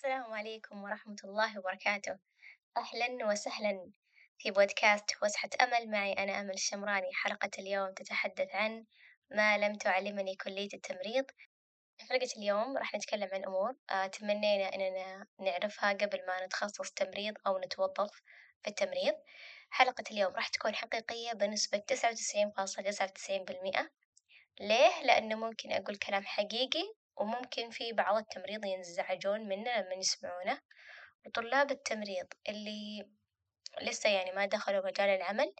السلام عليكم ورحمة الله وبركاته، أهلا وسهلا في بودكاست فسحة أمل. معي أنا أمل الشمراني، حلقة اليوم تتحدث عن ما لم تعلمني كلية التمريض، في حلقة اليوم راح نتكلم عن أمور آه، تمنينا إننا نعرفها قبل ما نتخصص تمريض أو نتوظف في التمريض، حلقة اليوم راح تكون حقيقية بنسبة تسعة وتسعين فاصلة تسعة وتسعين بالمئة، ليه؟ لأنه ممكن أقول كلام حقيقي وممكن في بعض التمريض ينزعجون منه لما يسمعونه، وطلاب التمريض اللي لسه يعني ما دخلوا مجال العمل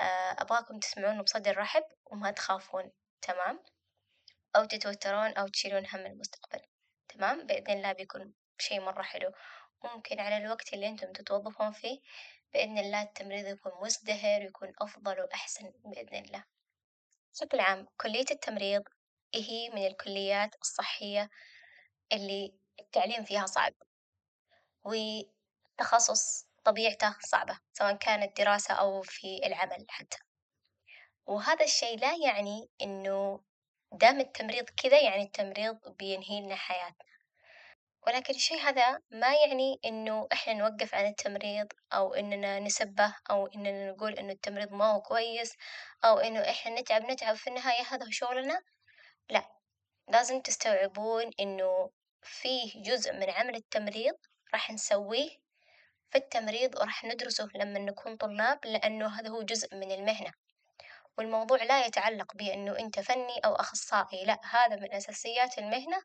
آه، أبغاكم تسمعونه بصدر رحب وما تخافون تمام؟ أو تتوترون أو تشيلون هم المستقبل تمام؟ بإذن الله بيكون شي مرة حلو، ممكن على الوقت اللي أنتم تتوظفون فيه بإذن الله التمريض يكون مزدهر ويكون أفضل وأحسن بإذن الله، بشكل عام كلية التمريض هي من الكليات الصحية اللي التعليم فيها صعب، والتخصص طبيعته صعبة سواء كانت دراسة أو في العمل حتى، وهذا الشي لا يعني إنه دام التمريض كذا يعني التمريض بينهي لنا حياتنا، ولكن الشي هذا ما يعني إنه إحنا نوقف عن التمريض أو إننا نسبه أو إننا نقول إنه التمريض ما هو كويس أو إنه إحنا نتعب نتعب في النهاية هذا هو شغلنا، لا لازم تستوعبون إنه فيه جزء من عمل التمريض راح نسويه في التمريض وراح ندرسه لما نكون طلاب لأنه هذا هو جزء من المهنة، والموضوع لا يتعلق بإنه أنت فني أو أخصائي، لا هذا من أساسيات المهنة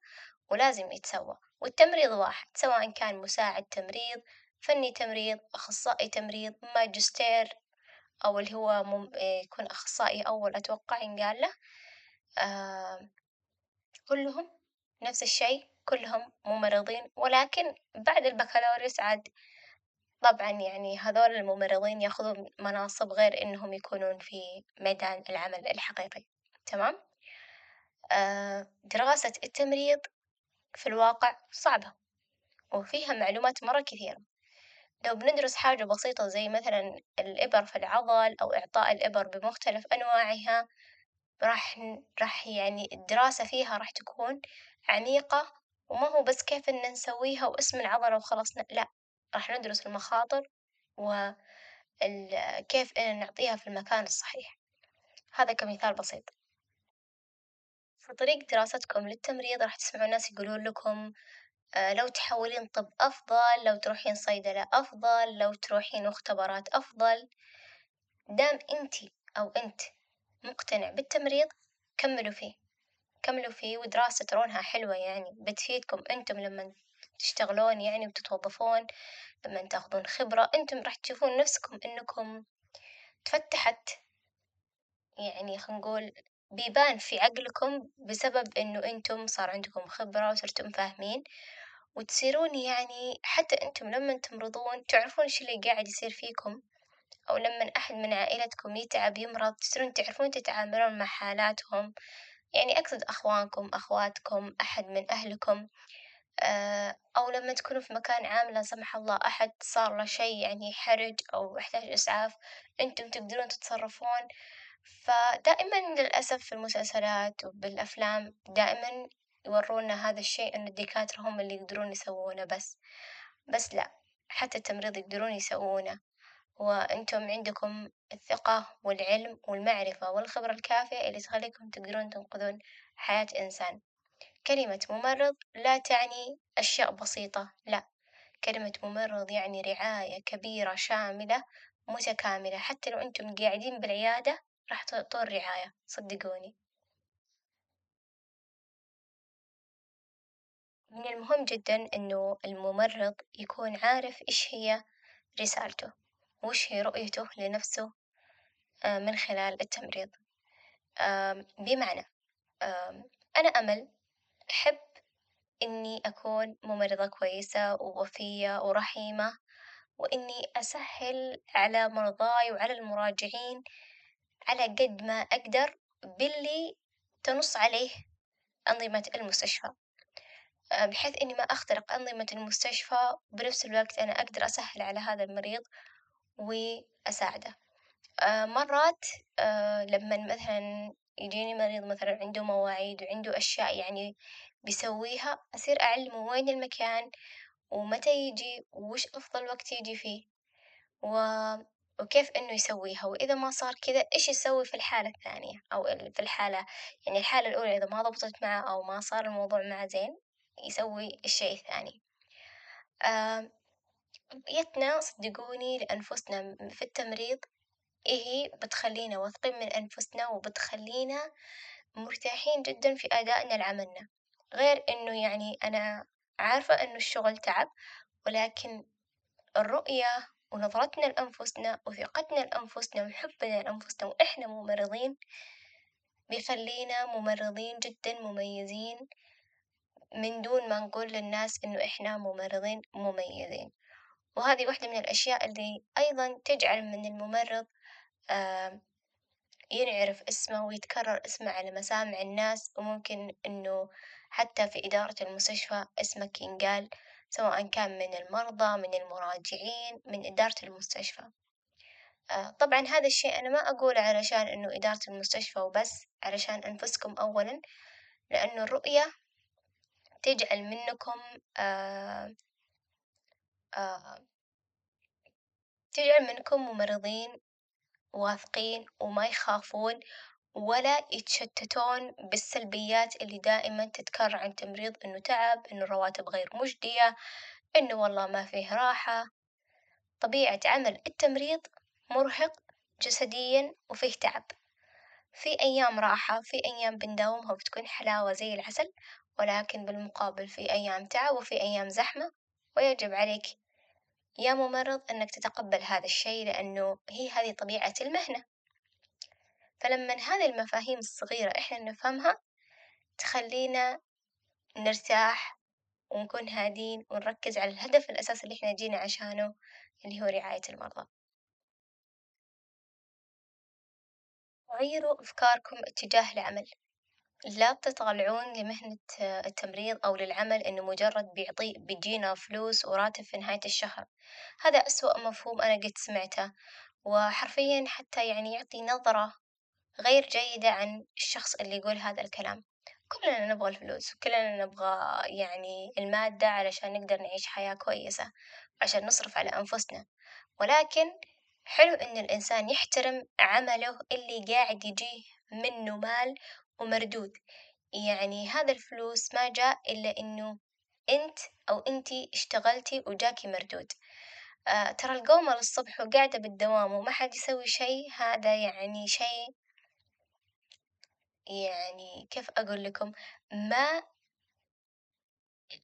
ولازم يتسوى، والتمريض واحد سواء كان مساعد تمريض، فني تمريض، أخصائي تمريض، ماجستير أو اللي هو مم- يكون أخصائي أول أتوقع ينقال له، آه كلهم نفس الشي كلهم ممرضين ولكن بعد البكالوريوس عاد طبعا يعني هذول الممرضين ياخذون مناصب غير إنهم يكونون في ميدان العمل الحقيقي، تمام؟ آه دراسة التمريض في الواقع صعبة وفيها معلومات مرة كثيرة، لو بندرس حاجة بسيطة زي مثلا الإبر في العضل أو إعطاء الإبر بمختلف أنواعها راح راح يعني الدراسة فيها راح تكون عميقة وما هو بس كيف إن نسويها واسم العضلة وخلاص لأ راح ندرس المخاطر وال- كيف إن نعطيها في المكان الصحيح، هذا كمثال بسيط. في طريق دراستكم للتمريض راح تسمعون ناس يقولون لكم آه، لو تحولين طب أفضل، لو تروحين صيدلة أفضل، لو تروحين مختبرات أفضل، دام إنتي أو إنت مقتنع بالتمريض كملوا فيه، كملوا فيه ودراسة ترونها حلوة يعني بتفيدكم. أنتم لما تشتغلون يعني وتتوظفون لما تاخذون خبرة أنتم راح تشوفون نفسكم انكم تفتحت يعني خلينا نقول بيبان في عقلكم بسبب انه أنتم صار عندكم خبرة وصرتم فاهمين. وتصيرون يعني حتى أنتم لما تمرضون تعرفون إيش اللي قاعد يصير فيكم. أو لما أحد من عائلتكم يتعب يمرض تصيرون تعرفون تتعاملون مع حالاتهم، يعني أقصد أخوانكم أخواتكم أحد من أهلكم، آه، أو لما تكونوا في مكان عام لا سمح الله أحد صار له شي يعني حرج أو يحتاج إسعاف أنتم تقدرون تتصرفون، فدائما للأسف في المسلسلات وبالأفلام دائما يورونا هذا الشيء إن الدكاترة هم اللي يقدرون يسوونه بس، بس لا حتى التمريض يقدرون يسوونه. وأنتم عندكم الثقة والعلم والمعرفة والخبرة الكافية اللي تخليكم تقدرون تنقذون حياة إنسان، كلمة ممرض لا تعني أشياء بسيطة، لا، كلمة ممرض يعني رعاية كبيرة شاملة متكاملة، حتى لو أنتم قاعدين بالعيادة راح تعطون رعاية صدقوني. من المهم جدا إنه الممرض يكون عارف إيش هي رسالته، وإيش هي رؤيته لنفسه آه، من خلال التمريض، بمعنى أنا أمل أحب إني أكون ممرضة كويسة ووفية ورحيمة، وإني أسهل على مرضاي وعلى المراجعين على قد ما أقدر باللي تنص عليه أنظمة المستشفى، آه، بحيث إني ما أخترق أنظمة المستشفى وبنفس الوقت أنا أقدر أسهل على هذا المريض وأساعده. آه، مرات آه، لمن مثلا يجيني مريض مثلا عنده مواعيد وعنده أشياء يعني بيسويها أصير أعلمه وين المكان ومتى يجي ووش أفضل وقت يجي فيه، و وكيف إنه يسويها، وإذا ما صار كذا إيش يسوي في الحالة الثانية؟ أو في الحالة يعني الحالة الأولى إذا ما ضبطت معاه أو ما صار الموضوع معاه زين يسوي الشي الثاني، آمم رؤيتنا صدقوني لأنفسنا في التمريض هي بتخلينا واثقين من أنفسنا وبتخلينا مرتاحين جدًا في أدائنا لعملنا، غير إنه يعني أنا عارفة إنه الشغل تعب ولكن الرؤية ونظرتنا لأنفسنا وثقتنا لأنفسنا وحبنا لأنفسنا وإحنا ممرضين بيخلينا ممرضين جدًا مميزين من دون ما نقول للناس إنه إحنا ممرضين مميزين، وهذي واحدة من الأشياء اللي أيضًا تجعل من الممرض ينعرف اسمه ويتكرر اسمه على مسامع الناس وممكن إنه حتى في إدارة المستشفى اسمك ينقال سواء كان من المرضى من المراجعين من إدارة المستشفى، آه، طبعا هذا الشيء أنا ما أقوله علشان إنه إدارة المستشفى وبس علشان أنفسكم أولا، لأنه الرؤية تجعل منكم آه آه تجعل منكم ممرضين واثقين وما يخافون ولا يتشتتون بالسلبيات اللي دائما تتكرر عن تمريض إنه تعب إنه الرواتب غير مجدية إنه والله ما فيه راحة، طبيعة عمل التمريض مرهق جسديا وفيه تعب، في أيام راحة في أيام بنداومها وبتكون حلاوة زي العسل، ولكن بالمقابل في أيام تعب وفي أيام زحمة، ويجب عليك يا ممرض إنك تتقبل هذا الشي لأنه هي هذه طبيعة المهنة، فلمن هذه المفاهيم الصغيرة إحنا نفهمها تخلينا نرتاح ونكون هادين ونركز على الهدف الأساسي اللي إحنا جينا عشانه اللي هو رعاية المرضى. غيروا أفكاركم اتجاه العمل، لا تطلعون لمهنة التمريض أو للعمل إنه مجرد بيعطي بيجينا فلوس وراتب في نهاية الشهر، هذا أسوأ مفهوم أنا قد سمعته، وحرفيًا حتى يعني يعطي نظرة غير جيدة عن الشخص اللي يقول هذا الكلام، كلنا نبغى الفلوس وكلنا نبغى يعني المادة علشان نقدر نعيش حياة كويسة، عشان نصرف على أنفسنا، ولكن حلو إن الإنسان يحترم عمله اللي قاعد يجيه منه مال ومردود، يعني هذا الفلوس ما جاء إلا إنه إنت أو إنتي اشتغلتي وجاكي مردود، آه ترى القومة للصبح وقاعدة بالدوام وما حد يسوي شي هذا يعني شي يعني كيف أقول لكم؟ ما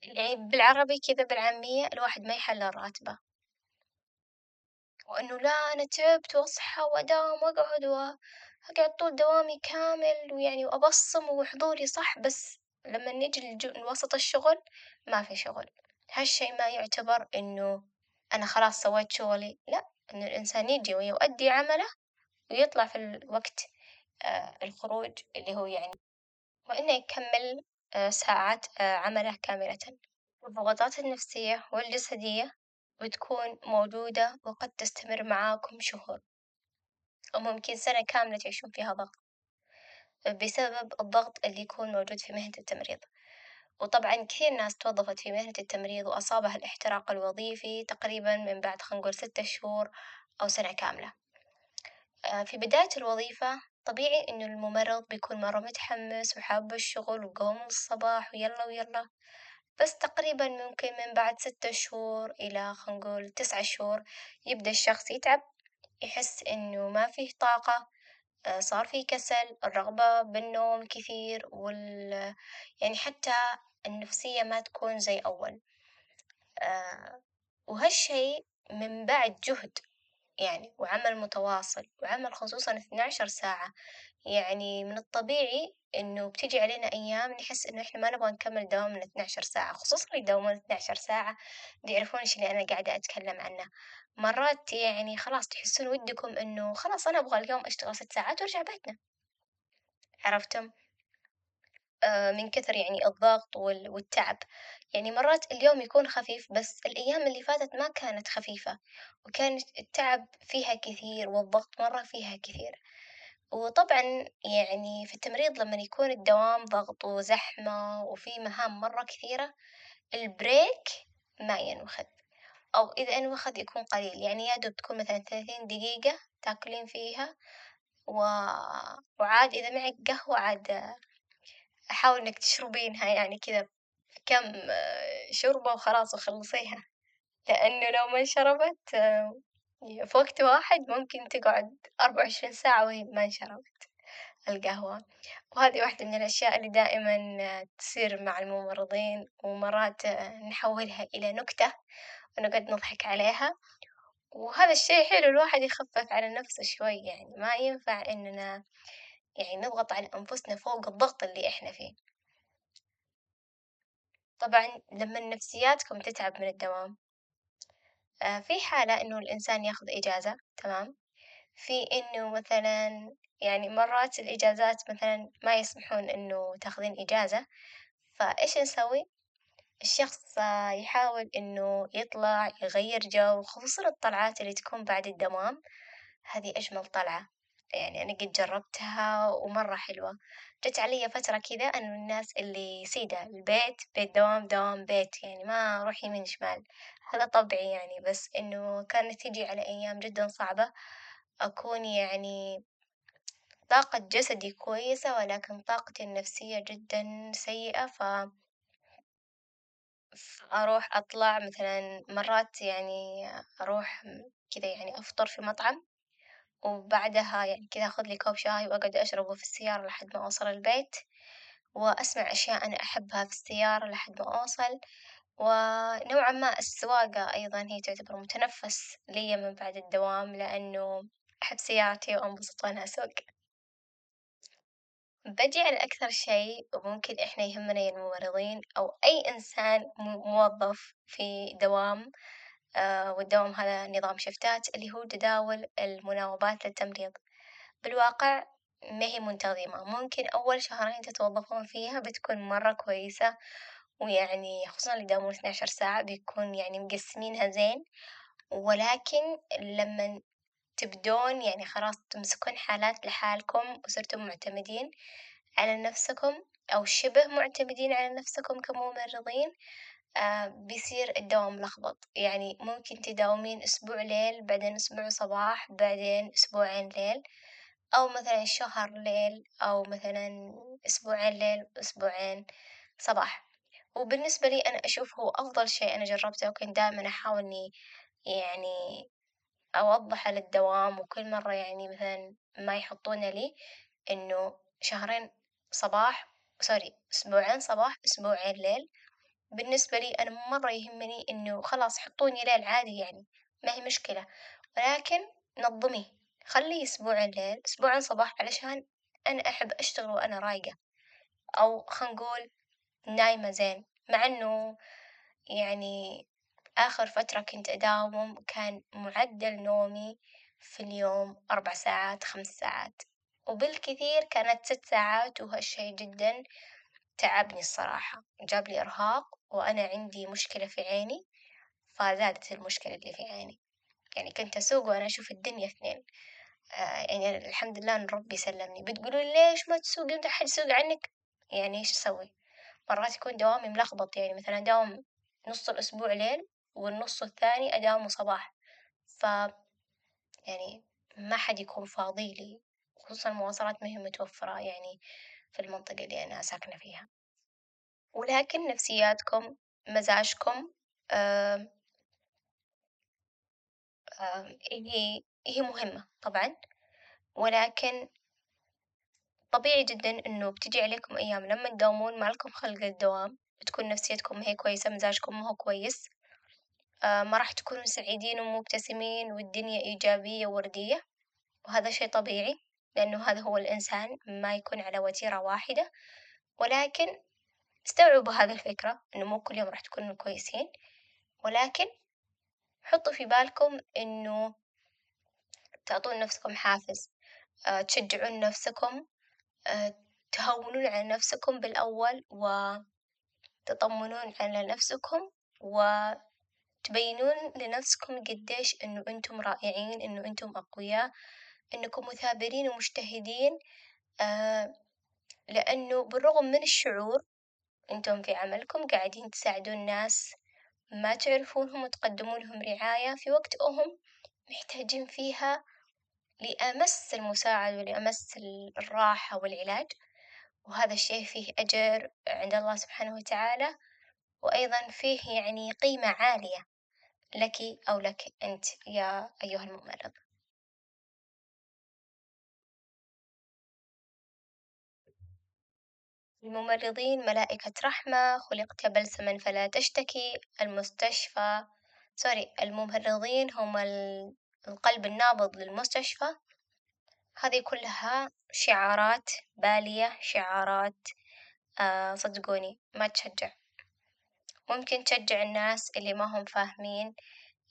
يعني بالعربي كذا بالعامية الواحد ما يحلل راتبه، وإنه لا أنا تعبت وأصحى وأداوم وأقعد وأقعد طول دوامي كامل ويعني وأبصم وحضوري صح بس لما نيجي لج- لوسط الشغل ما في شغل، هالشي ما يعتبر إنه أنا خلاص سويت شغلي، لأ إنه الإنسان يجي ويؤدي عمله ويطلع في الوقت آه الخروج اللي هو يعني وإنه يكمل آه ساعات آه عمله كاملة، الضغوطات النفسية والجسدية بتكون موجودة وقد تستمر معاكم شهور، أو ممكن سنة كاملة تعيشون فيها ضغط، بسبب الضغط اللي يكون موجود في مهنة التمريض، وطبعا كثير ناس توظفت في مهنة التمريض وأصابها الاحتراق الوظيفي تقريبا من بعد خلينا نقول ستة شهور أو سنة كاملة، آه في بداية الوظيفة طبيعي إنه الممرض بيكون مرة متحمس وحاب الشغل وقوم الصباح ويلا ويلا، بس تقريبا ممكن من بعد ستة شهور إلى خلينا نقول تسعة شهور يبدأ الشخص يتعب يحس إنه ما فيه طاقة آه، صار فيه كسل الرغبة بالنوم كثير وال يعني حتى النفسية ما تكون زي أول. آه، وهالشي من بعد جهد يعني وعمل متواصل وعمل خصوصا اثنى عشر ساعة. يعني من الطبيعي إنه بتيجي علينا أيام نحس إنه إحنا ما نبغى نكمل دوامنا اثنى عشر ساعة خصوصا اللي يداومون اثنى عشر ساعة. بيعرفون إيش اللي أنا قاعدة أتكلم عنه، مرات يعني خلاص تحسون ودكم إنه خلاص أنا أبغى اليوم أشتغل ست ساعات وأرجع بيتنا، عرفتم؟ آه، من كثر يعني الضغط وال- والتعب، يعني مرات اليوم يكون خفيف بس الأيام اللي فاتت ما كانت خفيفة، وكان التعب فيها كثير والضغط مرة فيها كثير، وطبعا يعني في التمريض لما يكون الدوام ضغط وزحمة وفي مهام مرة كثيرة، البريك ما ينوخذ، أو إذا انوخذ يكون قليل يعني يا دوب تكون مثلا ثلاثين دقيقة تاكلين فيها و وعاد إذا معك قهوة عاد حاولي إنك تشربينها يعني كذا كم شربة وخلاص وخلصيها، لإنه لو ما انشربت في وقت واحد ممكن تقعد أربعة وعشرين ساعة وهي ما انشربت القهوة، وهذي واحدة من الأشياء اللي دائمًا تصير مع الممرضين ومرات نحولها إلى نكتة. ونقعد نضحك عليها، وهذا الشي حلو الواحد يخفف على نفسه شوي يعني ما ينفع إننا يعني نضغط على أنفسنا فوق الضغط اللي إحنا فيه، طبعًا لما نفسياتكم تتعب من الدوام في حالة إنه الإنسان ياخذ إجازة تمام؟ في إنه مثلًا يعني مرات الإجازات مثلًا ما يسمحون إنه تاخذين إجازة، فإيش نسوي؟ الشخص يحاول إنه يطلع يغير جو خصوصًا الطلعات اللي تكون بعد الدوام، هذي أجمل طلعة. يعني أنا قد جربتها ومرة حلوة، جت علي فترة كذا إنه الناس اللي سيدة البيت بيت دوام دوام بيت يعني ما أروح يمين شمال، هذا طبعي يعني بس إنه كانت تيجي على أيام جدًا صعبة. أكون يعني طاقة جسدي كويسة ولكن طاقتي النفسية جدًا سيئة ف أروح أطلع مثلًا مرات يعني أروح كذا يعني أفطر في مطعم، وبعدها يعني كذا آخذ لي كوب شاي وأقعد أشربه في السيارة لحد ما أوصل البيت، وأسمع أشياء أنا أحبها في السيارة لحد ما أوصل، ونوعًا ما السواقة أيضا هي تعتبر متنفس ليا من بعد الدوام لإنه أحب سيارتي وأنبسط وأنا أسوق. بجي على أكثر شي وممكن إحنا يهمنا يا الممرضين أو أي إنسان موظف في دوام والدوام هذا نظام شفتات اللي هو تداول المناوبات للتمريض، بالواقع ما هي منتظمة. ممكن أول شهرين تتوظفون فيها بتكون مرة كويسة، ويعني خصوصا اللي يداومون اثني عشر ساعة بيكون يعني مقسمينها زين، ولكن لمن تبدون يعني خلاص تمسكون حالات لحالكم وصرتم معتمدين على نفسكم أو شبه معتمدين على نفسكم كممرضين بيصير الدوام ملخبط، يعني ممكن تداومين أسبوع ليل بعدين أسبوع صباح بعدين أسبوعين ليل، أو مثلا شهر ليل أو مثلا أسبوعين ليل وأسبوعين صباح، وبالنسبة لي أنا أشوف هو أفضل شي أنا جربته وكنت دائمًا أحاول إني يعني أوضحه للدوام وكل مرة يعني مثلا ما يحطونه لي إنه شهرين صباح سوري أسبوعين صباح أسبوعين ليل، بالنسبة لي أنا مرة يهمني إنه خلاص حطوني ليل عادي يعني ما هي مشكلة، ولكن نظميه خليه أسبوعين ليل أسبوعين صباح علشان أنا أحب أشتغل وأنا رايقة، أو خلينا نقول نايمة زين، مع إنه يعني آخر فترة كنت أداوم كان معدل نومي في اليوم أربع ساعات خمس ساعات، وبالكثير كانت ست ساعات وهالشي جدًا تعبني الصراحة جاب لي إرهاق وأنا عندي مشكلة في عيني، فزادت المشكلة اللي في عيني، يعني كنت أسوق وأنا أشوف الدنيا اثنين يعني الحمد لله إن ربي سلمني، بتقولون ليش ما تسوقين بدون أحد يسوق عنك؟ يعني إيش أسوي؟ مرات يكون دوامي ملخبط يعني مثلا أداوم نص الأسبوع ليل والنص الثاني أداومه صباح، ف يعني ما حد يكون فاضي لي خصوصا المواصلات ما هي متوفرة يعني في المنطقة اللي أنا ساكنة فيها، ولكن نفسياتكم مزاجكم هي هي مهمة طبعًا، ولكن طبيعي جدًا إنه بتيجي عليكم أيام لما تداومون ما لكم خلق الدوام بتكون نفسيتكم ما هي كويسة مزاجكم ما هو كويس، ما راح تكونوا سعيدين ومبتسمين والدنيا إيجابية ووردية، وهذا شي طبيعي لأنه هذا هو الإنسان ما يكون على وتيرة واحدة، ولكن استوعبوا هذي الفكرة إنه مو كل يوم راح تكونوا كويسين، ولكن حطوا في بالكم إنه تعطون نفسكم حافز تشجعون نفسكم تهونون على نفسكم بالأول وتطمنون على نفسكم وتبينون لنفسكم قديش إنه إنتم رائعين إنه إنتم أقوياء إنكم مثابرين ومجتهدين لأنه بالرغم من الشعور إنتم في عملكم قاعدين تساعدون ناس ما تعرفونهم وتقدمون لهم رعاية في وقت هم محتاجين فيها لأمس المساعدة ولأمس الراحة والعلاج، وهذا الشي فيه أجر عند الله سبحانه وتعالى، وأيضا فيه يعني قيمة عالية. لك أو لك أنت يا أيها الممرض. الممرضين ملائكة رحمة خلقت بلسما فلا تشتكي المستشفى سوري الممرضين هم ال- القلب النابض للمستشفى هذه كلها شعارات بالية شعارات آه صدقوني ما تشجع ممكن تشجع الناس اللي ما هم فاهمين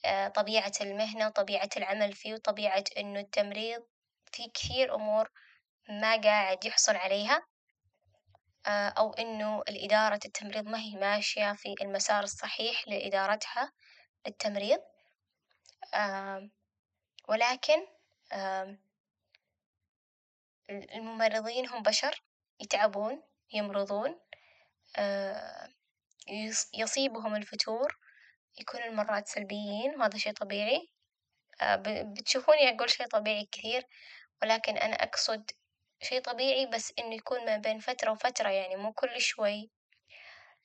آه طبيعة المهنة وطبيعة العمل فيه وطبيعة إنه التمريض في كثير أمور ما قاعد يحصل عليها آه أو إنه الإدارة التمريض ما هي ماشية في المسار الصحيح لإدارتها للتمريض آه ولكن الممرضين هم بشر يتعبون يمرضون يص- يصيبهم الفتور يكونون مرات سلبيين وهذا شي طبيعي. آه بتشوفوني أقول شي طبيعي كثير ولكن أنا أقصد شي طبيعي بس إنه يكون ما بين فترة وفترة يعني مو كل شوي.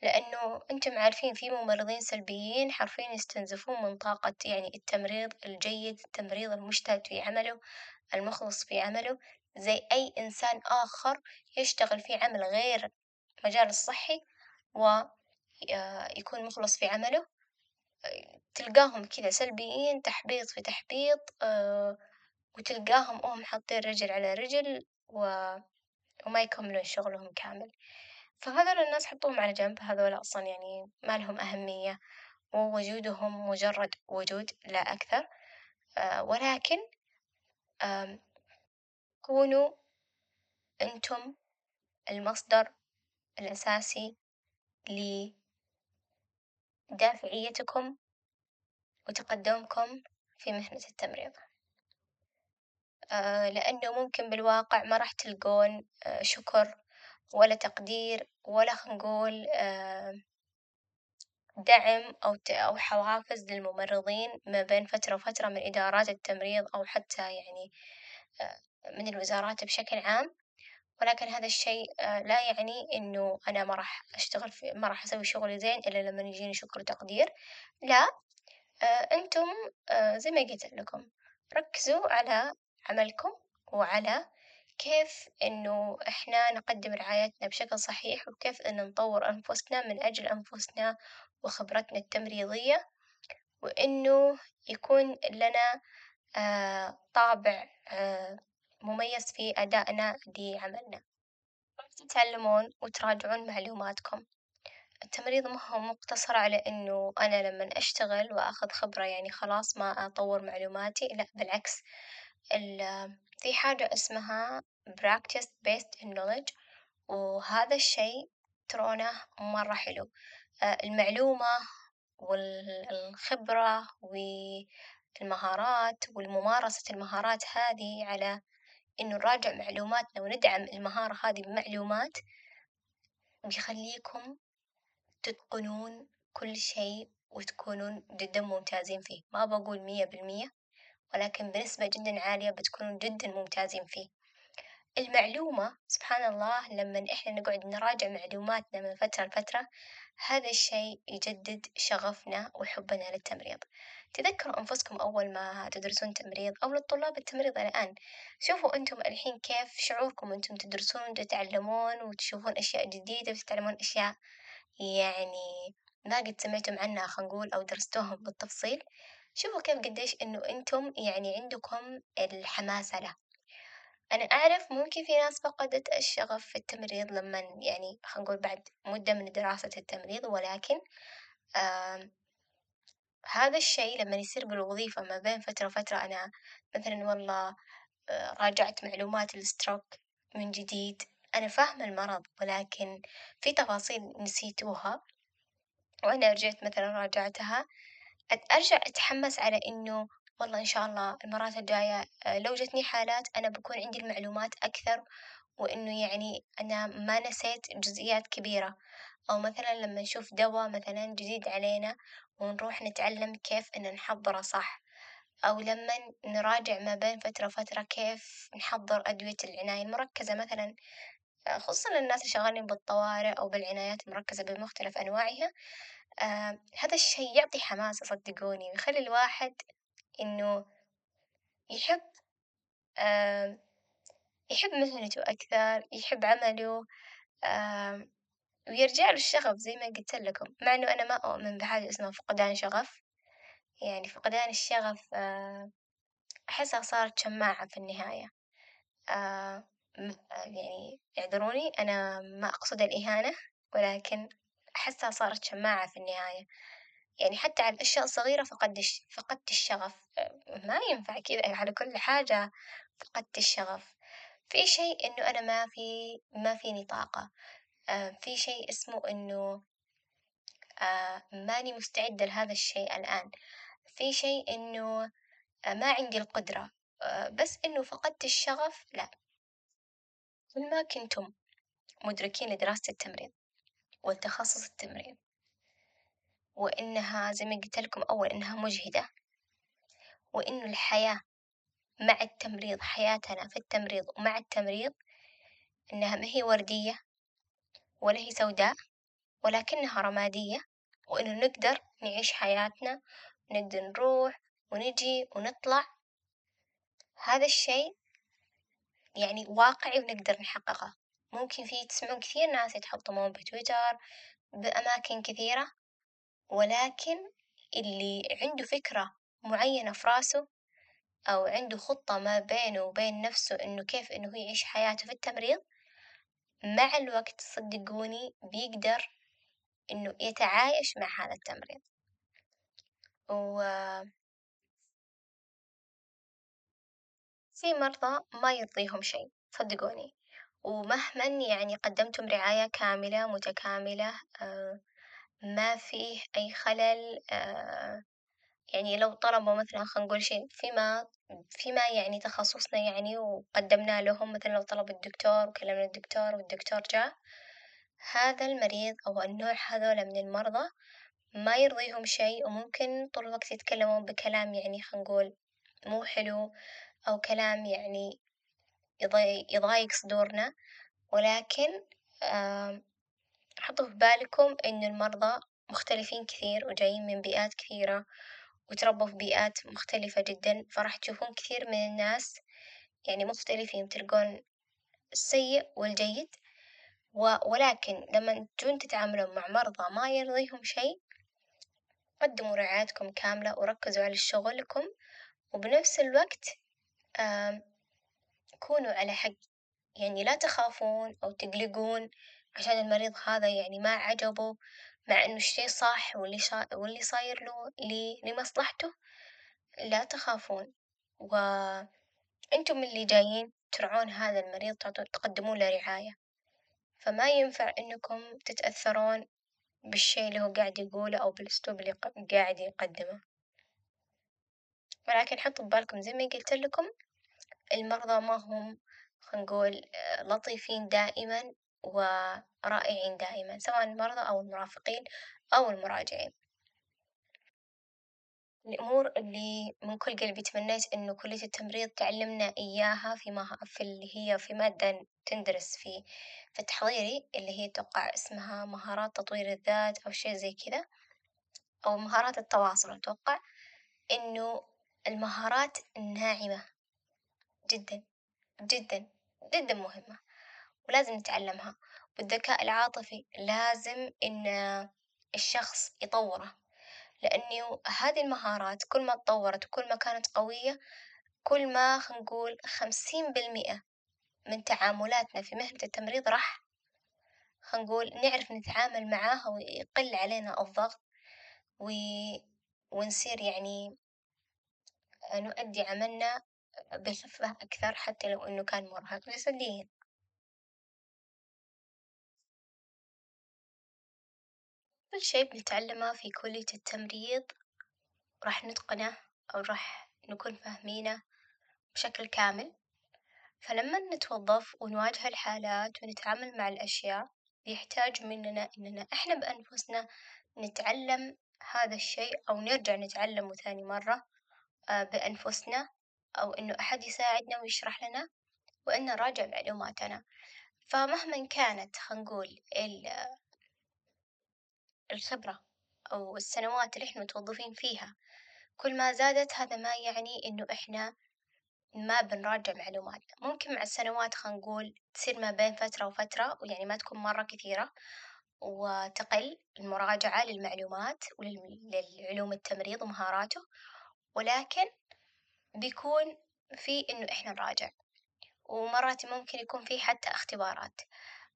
لأنه أنتم عارفين في ممرضين سلبيين حرفيا يستنزفون من طاقة يعني التمريض الجيد التمريض المجتهد في عمله المخلص في عمله زي أي إنسان آخر يشتغل في عمل غير مجال الصحي ويكون مخلص في عمله. تلقاهم كذا سلبيين تحبيط في تحبيط آه، وتلقاهم هم حاطين رجل على رجل و... وما يكملون شغلهم كامل. فهذول الناس حطوهم على جنب هذول أصلا يعني ما لهم أهمية ووجودهم مجرد وجود لا أكثر. آه، ولكن كونوا أنتم المصدر الأساسي لدافعيتكم وتقدمكم في مهنة التمريض، آه لأنه ممكن بالواقع ما راح تلقون آه شكر ولا تقدير ولا نقول آه دعم أو أو حوافز للممرضين ما بين فترة وفترة من إدارات التمريض أو حتى يعني من الوزارات بشكل عام. ولكن هذا الشيء آه، لا يعني إنه أنا ما راح أشتغل في ما راح أسوي شغلي زين إلا لما يجيني شكر وتقدير، لا آه، أنتم آه، زي ما قلت لكم ركزوا على عملكم وعلى كيف إنه إحنا نقدم رعايتنا بشكل صحيح وكيف إن نطور أنفسنا من أجل أنفسنا وخبرتنا التمريضية. وإنه يكون لنا طابع مميز في أدائنا لعملنا، تتعلمون وتراجعون معلوماتكم، التمريض ما هو مقتصر على إنه أنا لمن أشتغل وآخذ خبرة يعني خلاص ما أطور معلوماتي، لأ بالعكس. ال في حاجة اسمها practice based knowledge وهذا الشي ترونه مرة حلو، المعلومة والخبرة والمهارات والممارسة المهارات هذي على إنه نراجع معلوماتنا وندعم المهارة هذي بمعلومات بيخليكم تتقنون كل شيء وتكونون جدا ممتازين فيه، ما بقول مية بالمية ولكن بنسبة جدا عالية بتكونون جدا ممتازين فيه، المعلومة سبحان الله لمن إحنا نقعد نراجع معلوماتنا من فترة لفترة هذا الشيء يجدد شغفنا وحبنا للتمريض، تذكروا أنفسكم أول ما تدرسون تمريض أو للطلاب التمريض الآن، شوفوا أنتم الحين كيف شعوركم وأنتم تدرسون وتتعلمون وتشوفون أشياء جديدة وتتعلمون أشياء يعني ما قد سمعتم عنها خلينا نقول أو درستوهم بالتفصيل، شوفوا كيف قديش إنه أنتم يعني عندكم الحماسة له، أنا أعرف ممكن في ناس فقدت الشغف في التمريض لمن يعني خلينا نقول بعد مدة من دراسة التمريض ولكن هذا الشي لما يصير بالوظيفة ما بين فترة وفترة أنا مثلا والله آه، راجعت معلومات الستروك من جديد. أنا فاهمة المرض ولكن في تفاصيل نسيتوها. وأنا رجعت مثلا راجعتها. أرجع أتحمس على إنه والله إن شاء الله المرات الجاية آه، لو جتني حالات أنا بكون عندي المعلومات أكثر وإنه يعني أنا ما نسيت جزئيات كبيرة، أو مثلا لما نشوف دوا مثلا جديد علينا ونروح نتعلم كيف إن نحضره صح، أو لما نراجع ما بين فترة وفترة كيف نحضر أدوية العناية المركزة مثلا، خصوصا للناس اللي شغالين بالطوارئ أو بالعنايات المركزة بمختلف أنواعها، آه هذا الشي يعطي حماس صدقوني ويخلي الواحد إنه يحب آه يحب مهنته أكثر، يحب عمله، آه ويرجع له الشغف زي ما قلت لكم، مع إنه أنا ما أؤمن بحاجة اسمها فقدان شغف، يعني فقدان الشغف آه أحسها صارت شماعة في النهاية، آه م- يعني اعذروني أنا ما أقصد الإهانة، ولكن أحسها صارت شماعة في النهاية، يعني حتى على الأشياء الصغيرة الش- فقدت الشغف، آه، ما ينفع كذا على كل حاجة فقدت الشغف، في شيء إنه أنا ما في ما فيني طاقة، آه في شيء اسمه إنه آه ماني مستعدة لهذا الشيء الآن، في شيء إنه آه ما عندي القدرة، بس إنه فقدت الشغف لأ، كل ما كنتم مدركين لدراسة التمريض والتخصص التمريض وإنها زي ما قلت لكم أول إنها مجهدة وإنه الحياة مع التمريض حياتنا في التمريض ومع التمريض إنها ما هي وردية ولا هي سوداء ولكنها رمادية وإنه نقدر نعيش حياتنا نقدر نروح ونجي ونطلع. هذا الشيء يعني واقعي ونقدر نحققه. ممكن في تسمعون كثير ناس يتحطمون بتويتر بأماكن كثيرة ولكن اللي عنده فكرة معينة في راسه أو عنده خطة ما بينه وبين نفسه إنه كيف إنه هو يعيش حياته في التمريض مع الوقت صدقوني بيقدر إنه يتعايش مع هذا التمريض. و في مرضى ما يرضيهم شيء صدقوني. ومهما يعني قدمتم رعاية كاملة متكاملة آه ما فيه أي خلل آه يعني لو طلبوا مثلا خلينا نقول شيء فيما فيما يعني تخصصنا يعني وقدمنا لهم مثلا لو طلب الدكتور وكلمنا الدكتور والدكتور جاء هذا المريض أو النوع هذولا من المرضى ما يرضيهم شيء وممكن طول الوقت يتكلمون بكلام يعني خلينا نقول مو حلو أو كلام يعني يضايق, صدورنا. ولكن حطوا في بالكم إن المرضى مختلفين كثير وجايين من بيئات كثيرة. وتربوا في بيئات مختلفة جدا فراح تشوفون كثير من الناس يعني مختلفين تلقون السيء والجيد. ولكن لما تجون تتعاملون مع مرضى ما يرضيهم شيء قدموا رعايتكم كاملة وركزوا على شغلكم وبنفس الوقت كونوا على حق يعني لا تخافون أو تقلقون عشان المريض هذا يعني ما عجبه مع إنه الشي صح واللي شا... واللي صاير له ل... لمصلحته لا تخافون. وأنتم اللي جايين ترعون هذا المريض تعطون تقدمون له رعاية. فما ينفع إنكم تتأثرون بالشي اللي هو قاعد يقوله أو بالأسلوب اللي ق- قاعد يقدمه. ولكن حطوا ببالكم زي ما قلت لكم المرضى ما هم نقول لطيفين دائما. ورائعين دائما سواء المرضى أو المرافقين أو المراجعين. الأمور اللي من كل قلبي تمنيت إنه كلية التمريض تعلمنا إياها في مه... في اللي هي في مادة تندرس في في التحضيري اللي هي أتوقع اسمها مهارات تطوير الذات أو شيء زي كذا أو مهارات التواصل أتوقع إنه المهارات الناعمة جدا جدا جدا مهمة. ولازم نتعلمها والذكاء العاطفي لازم إن الشخص يطوره لأنه هذه المهارات كل ما تطورت وكل ما كانت قوية كل ما نقول خمسين بالمئة من تعاملاتنا في مهنة التمريض راح نقول نعرف نتعامل معاها ويقل علينا الضغط و... ونصير يعني نؤدي عملنا بخفة أكثر حتى لو إنه كان مرهق جسديا. كل شي بنتعلمه في كلية التمريض راح نتقنه أو راح نكون فاهمينه بشكل كامل، فلما نتوظف ونواجه الحالات ونتعامل مع الأشياء يحتاج مننا إننا إحنا بأنفسنا نتعلم هذا الشيء أو نرجع نتعلمه ثاني مرة آه، بأنفسنا أو إنه أحد يساعدنا ويشرح لنا وإن نراجع معلوماتنا، فمهما كانت خلينا نقول ال- الخبرة أو السنوات اللي إحنا متوظفين فيها. كل ما زادت هذا ما يعني إنه إحنا ما بنراجع معلوماتنا، ممكن مع السنوات خلينا نقول تصير ما بين فترة وفترة ويعني ما تكون مرة كثيرة، وتقل المراجعة للمعلومات وللعلوم التمريض ومهاراته، ولكن بيكون في إنه إحنا نراجع، ومرات ممكن يكون في حتى اختبارات،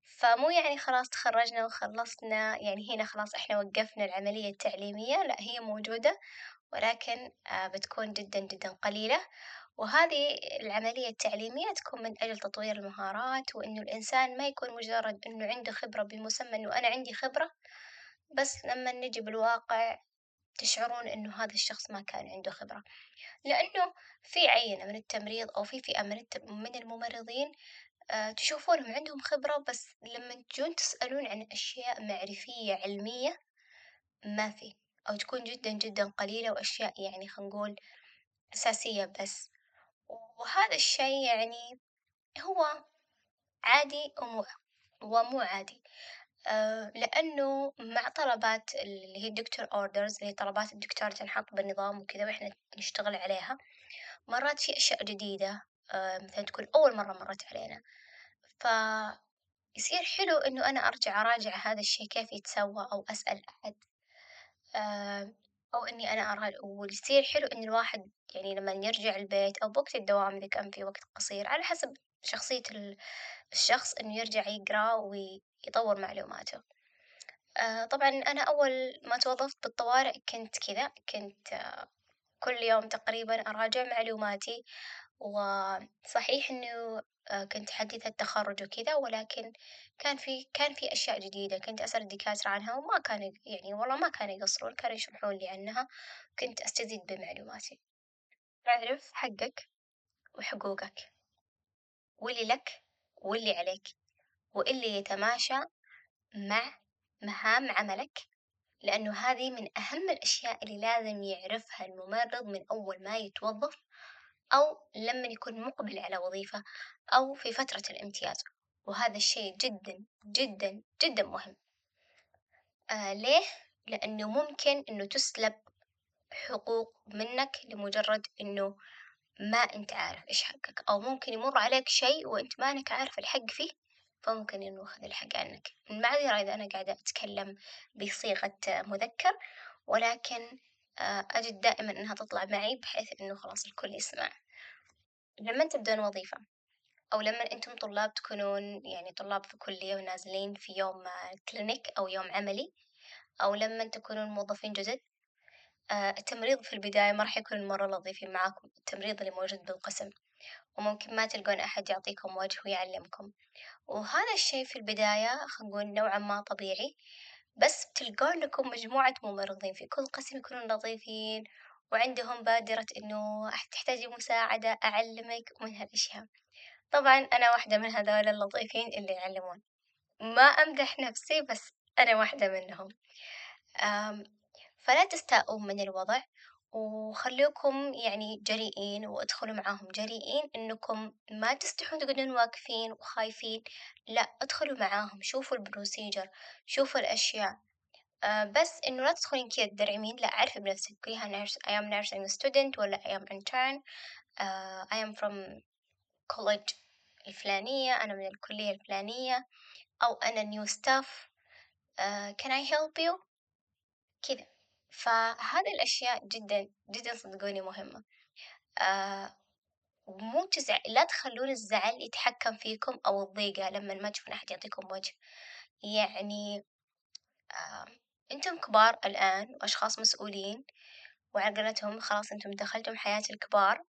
فمو يعني خلاص تخرجنا وخلصنا يعني هنا خلاص إحنا وقفنا العملية التعليمية، لأ هي موجودة ولكن آه، بتكون جدا جدا قليلة، وهذه العملية التعليمية تكون من أجل تطوير المهارات وإنه الإنسان ما يكون مجرد إنه عنده خبرة بمسمى إنه أنا عندي خبرة، بس لما نجي بالواقع تشعرون إنه هذا الشخص ما كان عنده خبرة، لأنه في عينة من التمريض أو في فئة من الت- من الممرضين تشوفونهم عندهم خبرة بس لما تجون تسألون عن أشياء معرفية علمية ما في. أو تكون جدا جدا قليلة وأشياء يعني خلينا نقول أساسية بس، وهذا الشي يعني هو عادي ومو ومو عادي، آه، لأنه مع طلبات اللي هي الدكتور أوردرز اللي هي طلبات الدكتور تنحط بالنظام وكذا وإحنا نشتغل عليها، مرات في أشياء جديدة. آه، مثلا تكون أول مرة مرت علينا، فيصير حلو إنه أنا أرجع أراجع هذا الشي كيف يتسوى أو أسأل أحد آه، أو إني أنا أرى ويصير حلو إن الواحد يعني لما يرجع البيت أو بوقت الدوام إذا كان في وقت قصير على حسب شخصية ال- الشخص إنه يرجع يقرأ ويطور معلوماته. آه، طبعا أنا أول ما توظفت بالطوارئ كنت كذا كنت آه، كل يوم تقريبا أراجع معلوماتي وصحيح إنه كنت حديثة التخرج وكذا ولكن كان في كان في أشياء جديدة كنت أسأل الدكاترة عنها وما كانوا يعني والله ما كانوا يقصرون كانوا يشرحون لي عنها كنت أستزيد بمعلوماتي. أعرف حقك وحقوقك واللي لك واللي عليك واللي يتماشى مع مهام عملك لأنه هذه من أهم الأشياء اللي لازم يعرفها الممرض من أول ما يتوظف أو لما يكون مقبل على وظيفة أو في فترة الامتياز وهذا الشيء جدا جدا جدا مهم. آه ليه؟ لأنه ممكن إنه تسلب حقوق منك لمجرد إنه ما أنت عارف إيش حقك أو ممكن يمر عليك شيء وأنت ما أنك عارف الحق فيه فممكن إنه يأخذ الحق عنك. المعذرة إذا أنا قاعدة أتكلم بصيغة مذكر ولكن آه أجد دائما إنها تطلع معي بحيث إنه خلاص الكل يسمع. لما تبدون وظيفة أو لما أنتم طلاب تكونون يعني طلاب في كلية ونازلين في يوم كلينيك أو يوم عملي أو لما تكونون موظفين جدد آه، التمريض في البداية ما راح يكون مرة لطيفين معاكم التمريض اللي موجود بالقسم وممكن ما تلقون أحد يعطيكم وجه ويعلمكم. وهذا الشي في البداية خلينا نقول نوعا ما طبيعي بس بتلقون لكم مجموعة ممرضين في كل قسم يكونون لطيفين وعندهم بادرة إنه تحتاجي مساعدة أعلمك ومن هالأشياء. طبعا أنا واحدة من هذول اللطيفين اللي يعلمون. ما أمدح نفسي بس أنا واحدة منهم. فلا تستاءوا من الوضع وخلوكم يعني جريئين وادخلوا معاهم جريئين إنكم ما تستحون تقعدون واقفين وخايفين. لا ادخلوا معاهم شوفوا البروسيجر شوفوا الأشياء. آه بس إنه لا تدخلين كذا تدرعمين لا عرفي بنفسك قوليها nurse I am nursing student ولا I am intern. آه I am from college الفلانية أنا من الكلية الفلانية أو أنا new staff. آه can I help you كذا. فهذه الأشياء جدا جدا صدقوني مهمة. آه مو تزع... لا تخلون الزعل يتحكم فيكم أو الضيقة لما ما تشوفون أحد يعطيكم وجه. يعني آه أنتم كبار الآن وأشخاص مسؤولين وعلى قولتهم خلاص أنتم دخلتم حياة الكبار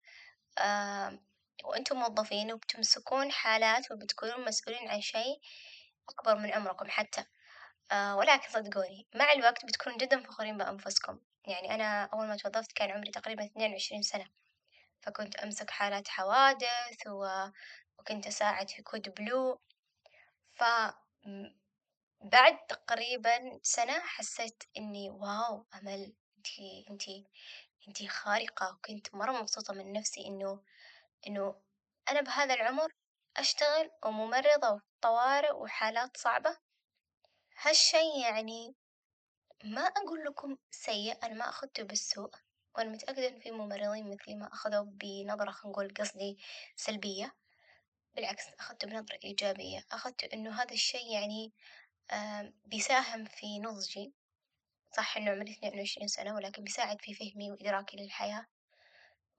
آه وأنتم موظفين وبتمسكون حالات وبتكونون مسؤولين عن شيء أكبر من عمركم حتى. آه ولكن صدقوني مع الوقت بتكونوا جدا فخورين بأنفسكم. يعني أنا أول ما توظفت كان عمري تقريبا اثنين وعشرين سنة. فكنت أمسك حالات حوادث وكنت أساعد في code blue، ف بعد تقريبا سنة حسيت إني wow أمل إنتي إنتي إنتي خارقة، وكنت مرة مبسوطة من نفسي إنه إنه أنا بهذا العمر أشتغل وممرضة طوارئ وحالات صعبة، هالشي يعني ما أقول لكم سيء أنا ما أخدته بالسوء، وأنا متأكدة إن في ممرضين مثلي ما أخذوه بنظرة خلينا نقول قصدي سلبية، بالعكس أخدته بنظرة إيجابية، أخدته إنه هذا الشي يعني بيساهم في نضجي، صح إنه عمري اثنين وعشرين سنة ولكن بيساعد في فهمي وإدراكي للحياة،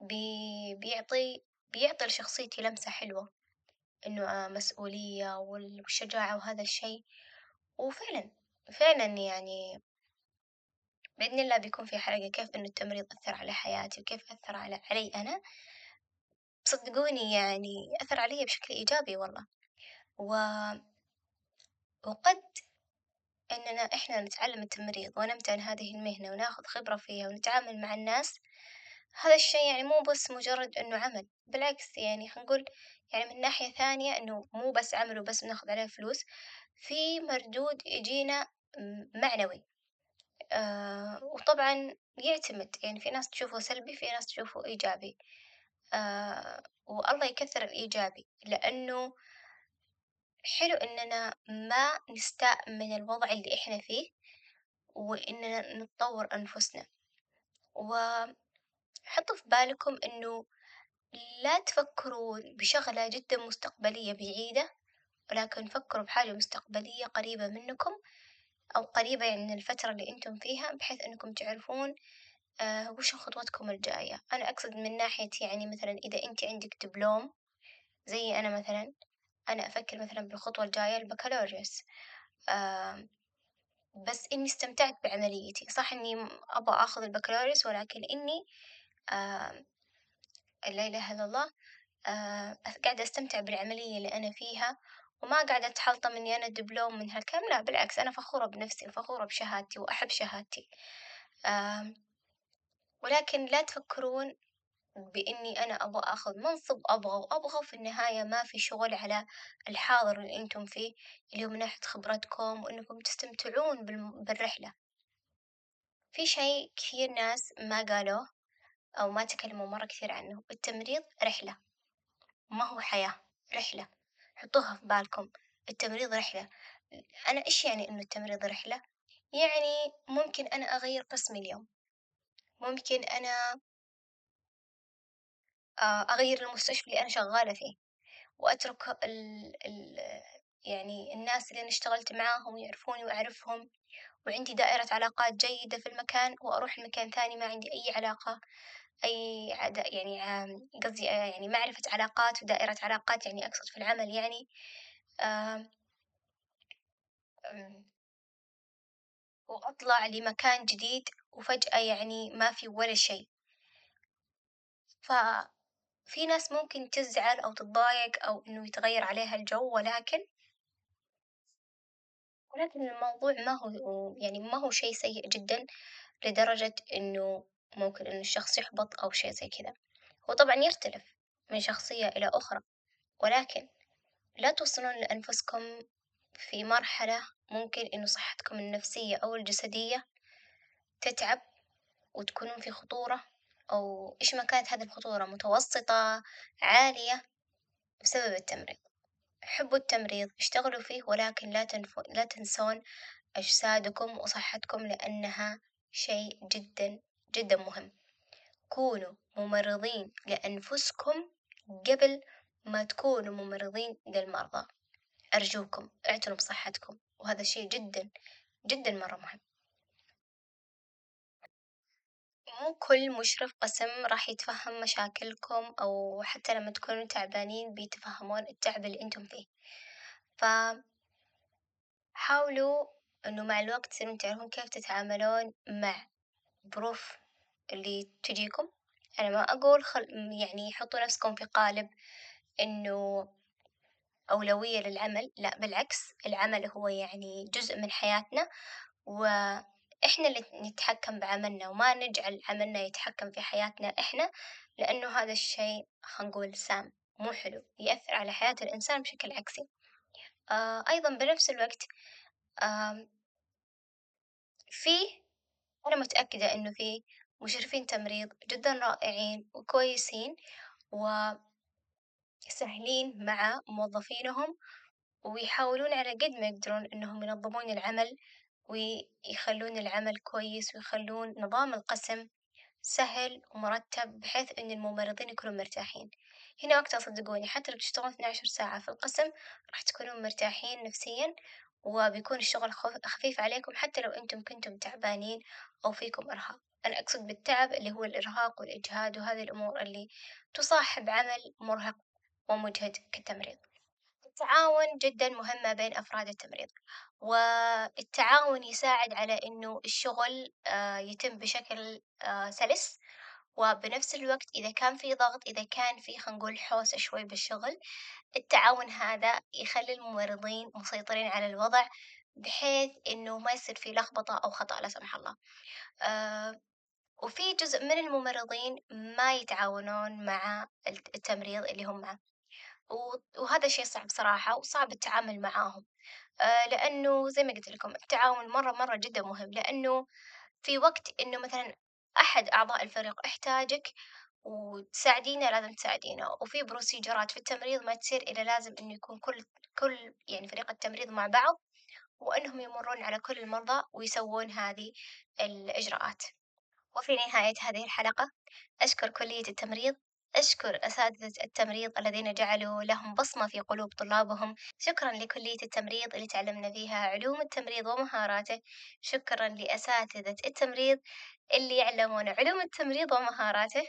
بي بيعطي بيعطي لشخصيتي لمسة حلوة، إنه مسؤولية وال- والشجاعة وهذا الشي، وفعلا فعلا يعني بإذن الله بيكون في حلقة كيف إنه التمريض أثر على حياتي وكيف أثر على علي أنا، صدقوني يعني أثر علي بشكل إيجابي والله، و وقد إننا إحنا نتعلم التمريض ونمتهن هذه المهنة وناخذ خبرة فيها ونتعامل مع الناس، هذا الشي يعني مو بس مجرد إنه عمل، بالعكس يعني خلينا نقول يعني من ناحية ثانية إنه مو بس عمل وبس بناخذ عليه فلوس، في مردود يجينا معنوي، آه وطبعا يعتمد يعني في ناس تشوفه سلبي في ناس تشوفه إيجابي، آه والله يكثر الإيجابي لأنه حلو إننا ما نستاء من الوضع اللي إحنا فيه وإننا نطور أنفسنا، وحطوا في بالكم إنه لا تفكروا بشغلة جدا مستقبلية بعيدة، ولكن فكروا بحاجة مستقبلية قريبة منكم أو قريبة يعني من الفترة اللي أنتم فيها بحيث إنكم تعرفون آه وش خطوتكم الجاية، أنا أقصد من ناحية يعني مثلا إذا أنت عندك دبلوم زي أنا مثلا أنا أفكر مثلا بالخطوة الجاية البكالوريوس، بس إني استمتعت بعمليتي، صح إني أبغى آخذ البكالوريوس ولكن إني لا إله إلا الله قاعدة أستمتع بالعملية اللي أنا فيها وما قاعدة أتحلطم إني أنا دبلوم من هالكلام لا بالعكس أنا فخورة بنفسي وفخورة بشهادتي وأحب شهادتي. ولكن لا تفكرون بإني أنا أبغى آخذ منصب أبغى وأبغى وفي النهاية ما في شغل على الحاضر اللي أنتم فيه اللي هو من ناحية خبرتكم وإنكم تستمتعون بالرحلة، في شي كثير ناس ما قالوه أو ما تكلموا مرة كثير عنه، التمريض رحلة. ما هو حياة، رحلة، حطوها في بالكم، التمريض رحلة، أنا إيش يعني إنه التمريض رحلة؟ يعني ممكن أنا أغير قسمي اليوم، ممكن أنا أغير المستشفى اللي أنا شغالة فيه، وأترك ال ال يعني الناس اللي أنا اشتغلت معاهم يعرفوني وأعرفهم، وعندي دائرة علاقات جيدة في المكان وأروح لمكان ثاني ما عندي أي علاقة أي عد يعني قصدي آه، يعني معرفة علاقات ودائرة علاقات يعني أقصد في العمل يعني وأطلع لمكان جديد وفجأة يعني ما في ولا شي، ففي ناس ممكن تزعل أو تتضايق أو إنه يتغير عليها الجو ولكن ولكن الموضوع ما هو يعني ما هو شي سيء جدا لدرجة إنه ممكن إنه الشخص يحبط أو شي زي كذا، هو طبعا يختلف من شخصية إلى أخرى، ولكن لا توصلون لأنفسكم في مرحلة ممكن إنه صحتكم النفسية أو الجسدية تتعب وتكونون في خطورة. أو إيش ما كانت هذه الخطورة متوسطة عالية بسبب التمريض، حبوا التمريض اشتغلوا فيه ولكن لا تنفو لا تنسون أجسادكم وصحتكم لأنها شيء جدا جدا مهم، كونوا ممرضين لأنفسكم قبل ما تكونوا ممرضين للمرضى، أرجوكم اعتنوا بصحتكم وهذا شيء جدا جدا مرة مهم، مو كل مشرف قسم راح يتفهم مشاكلكم أو حتى لما تكونوا تعبانين بيتفهمون التعب اللي أنتم فيه، فحاولوا إنه مع الوقت تصيرون تعرفون كيف تتعاملون مع الظروف اللي تجيكم، أنا ما أقول خل يعني حطوا نفسكم في قالب إنه أولوية للعمل، لا بالعكس العمل هو يعني جزء من حياتنا، وإحنا اللي نتحكم بعملنا وما نجعل عملنا يتحكم في حياتنا إحنا، لأنه هذا الشي خلينا نقول سام. مو حلو، يأثر على حياة الإنسان بشكل عكسي، آه أيضًا بنفس الوقت آمم في أنا متأكدة إنه في مشرفين تمريض جدًا رائعين وكويسين وسهلين مع موظفينهم، ويحاولون على قد ما يقدرون إنهم ينظمون العمل ويخلون العمل كويس ويخلون نظام القسم سهل ومرتب بحيث إن الممرضين يكونوا مرتاحين، هنا وقتها صدقوني حتى لو تشتغلون اثني عشر ساعة في القسم راح تكونون مرتاحين نفسيًا، وبيكون الشغل خف- خفيف عليكم حتى لو إنتم كنتم تعبانين أو فيكم إرهاق، أنا أقصد بالتعب اللي هو الإرهاق والإجهاد وهذه الأمور اللي تصاحب عمل مرهق ومجهد كالتمريض. التعاون جدًا مهم ما بين أفراد التمريض، والتعاون يساعد على إنه الشغل آه، يتم بشكل آه، سلس، وبنفس الوقت إذا كان في ضغط إذا كان في خلينا نقول حوسة شوي بالشغل، التعاون هذا يخلي الممرضين مسيطرين على الوضع بحيث إنه ما يصير في لخبطة أو خطأ لا سمح الله، آه، وفي جزء من الممرضين ما يتعاونون مع الت- التمريض اللي هم معه. وهذا شي صعب صراحة وصعب التعامل معاهم، آه لأنه زي ما قلت لكم التعاون مرة مرة جدا مهم لأنه في وقت إنه مثلا أحد أعضاء الفريق احتاجك وتساعدينه لازم تساعدينه، وفي بروسيجرات في التمريض ما تصير إلا لازم إنه يكون كل كل يعني فريق التمريض مع بعض وإنهم يمرون على كل المرضى ويسوون هذه الإجراءات. وفي نهاية هذه الحلقة أشكر كلية التمريض، أشكر أساتذة التمريض الذين جعلوا لهم بصمة في قلوب طلابهم، شكرا لكلية التمريض اللي تعلمنا فيها علوم التمريض ومهاراته، شكرا لأساتذة التمريض اللي يعلمون علوم التمريض ومهاراته،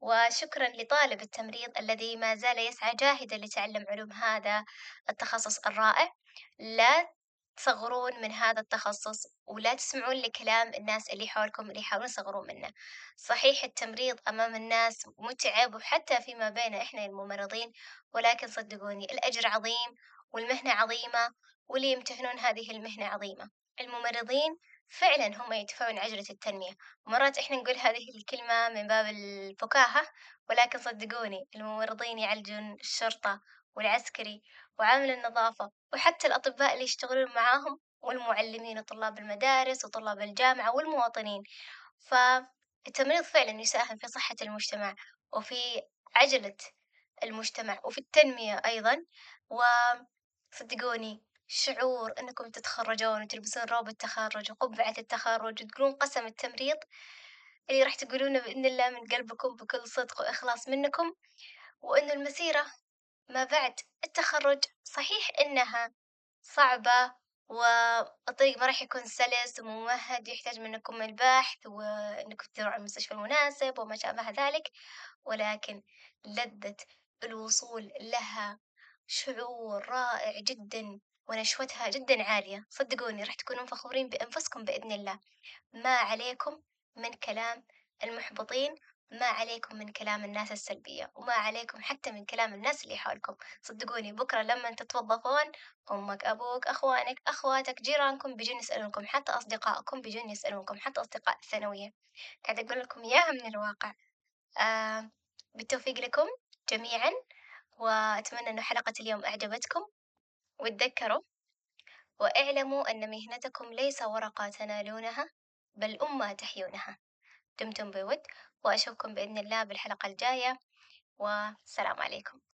وشكرا لطالب التمريض الذي ما زال يسعى جاهدا لتعلم علوم هذا التخصص الرائع، لا تصغرون من هذا التخصص ولا تسمعون لكلام الناس اللي حولكم اللي يحاولون يصغرون منه، صحيح التمريض أمام الناس متعب وحتى فيما بيننا إحنا الممرضين، ولكن صدقوني الأجر عظيم والمهنة عظيمة واللي يمتهنون هذه المهنة عظيمة، الممرضين فعلا هم يدفعون عجلة التنمية، مرات إحنا نقول هذه الكلمة من باب الفكاهة، ولكن صدقوني الممرضين يعالجون الشرطة والعسكري وعامل النظافة وحتى الأطباء اللي يشتغلون معاهم والمعلمين وطلاب المدارس وطلاب الجامعة والمواطنين، فالتمريض فعلا يساهم في صحة المجتمع وفي عجلة المجتمع وفي التنمية أيضا، وصدقوني شعور إنكم تتخرجون وتلبسون روب التخرج وقبعة التخرج وتقولون قسم التمريض اللي راح تقولونه بإذن الله من قلبكم بكل صدق وإخلاص منكم، وإنه المسيرة ما بعد التخرج صحيح إنها صعبة والطريق ما راح يكون سلس وممهد يحتاج منكم البحث وإنكم تروحوا على المستشفى المناسب وما شابه ذلك، ولكن لذة الوصول لها شعور رائع جدًا ونشوتها جدًا عالية، صدقوني راح تكونون فخورين بأنفسكم بإذن الله، ما عليكم من كلام المحبطين، ما عليكم من كلام الناس السلبية، وما عليكم حتى من كلام الناس اللي حولكم، صدقوني بكرة لمن تتوظفون أمك أبوك أخوانك أخواتك جيرانكم بيجون يسألونكم حتى أصدقائكم بيجون يسألونكم حتى أصدقاء الثانوية، قاعدة أقول لكم إياها من الواقع، آه بالتوفيق لكم جميعًا، وأتمنى إنه حلقة اليوم أعجبتكم، واتذكروا واعلموا أن مهنتكم ليس ورقة تنالونها بل أمة تحيونها، دمتم بود. وأشوفكم بإذن الله بالحلقة الجاية والسلام عليكم.